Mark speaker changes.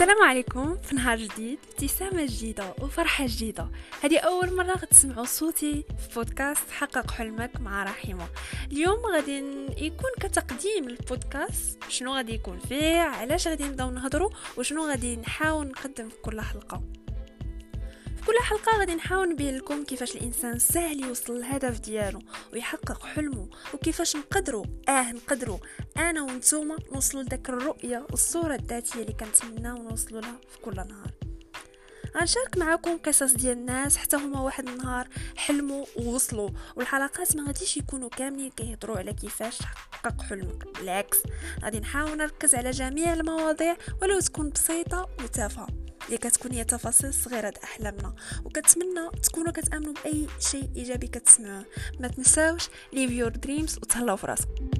Speaker 1: السلام عليكم في نهار جديد ابتسامة جديدة وفرحة جديدة. هذه أول مرة غتسمعوا صوتي في بودكاست حقق حلمك مع رحيمة. اليوم غادي يكون كتقديم البودكاست شنو غادي يكون فيه علاش غادي نبداو نهضروا وشنو غادي نحاول نقدم في كل حلقة. كل حلقة غادي نحاول نبين لكم كيفاش الإنسان سهل يوصل للهدف ديالو ويحقق حلمه وكيفاش نقدروا آه نقدروا أنا وانتوما نوصلوا لذاك الرؤية والصورة الذاتية اللي كنتمناو نوصلوا لها في كل نهار. غنشارك معكم قصص ديال الناس حتى هما واحد النهار حلموا ووصلوا والحلقات ما غاديش يكونوا كاملين كيهضروا على كيفاش تحقق حلمك. بالعكس غادي نحاول نركز على جميع المواضيع ولو تكون بسيطة وتافهة. اللي كتكون هي تفاصيل صغيرة د أحلامنا وكتمنى تكونوا كتأمنوا بأي شيء إيجابي كتسمعوه. ما تنساوش ليف يور دريمز وتهلاو في راسكم.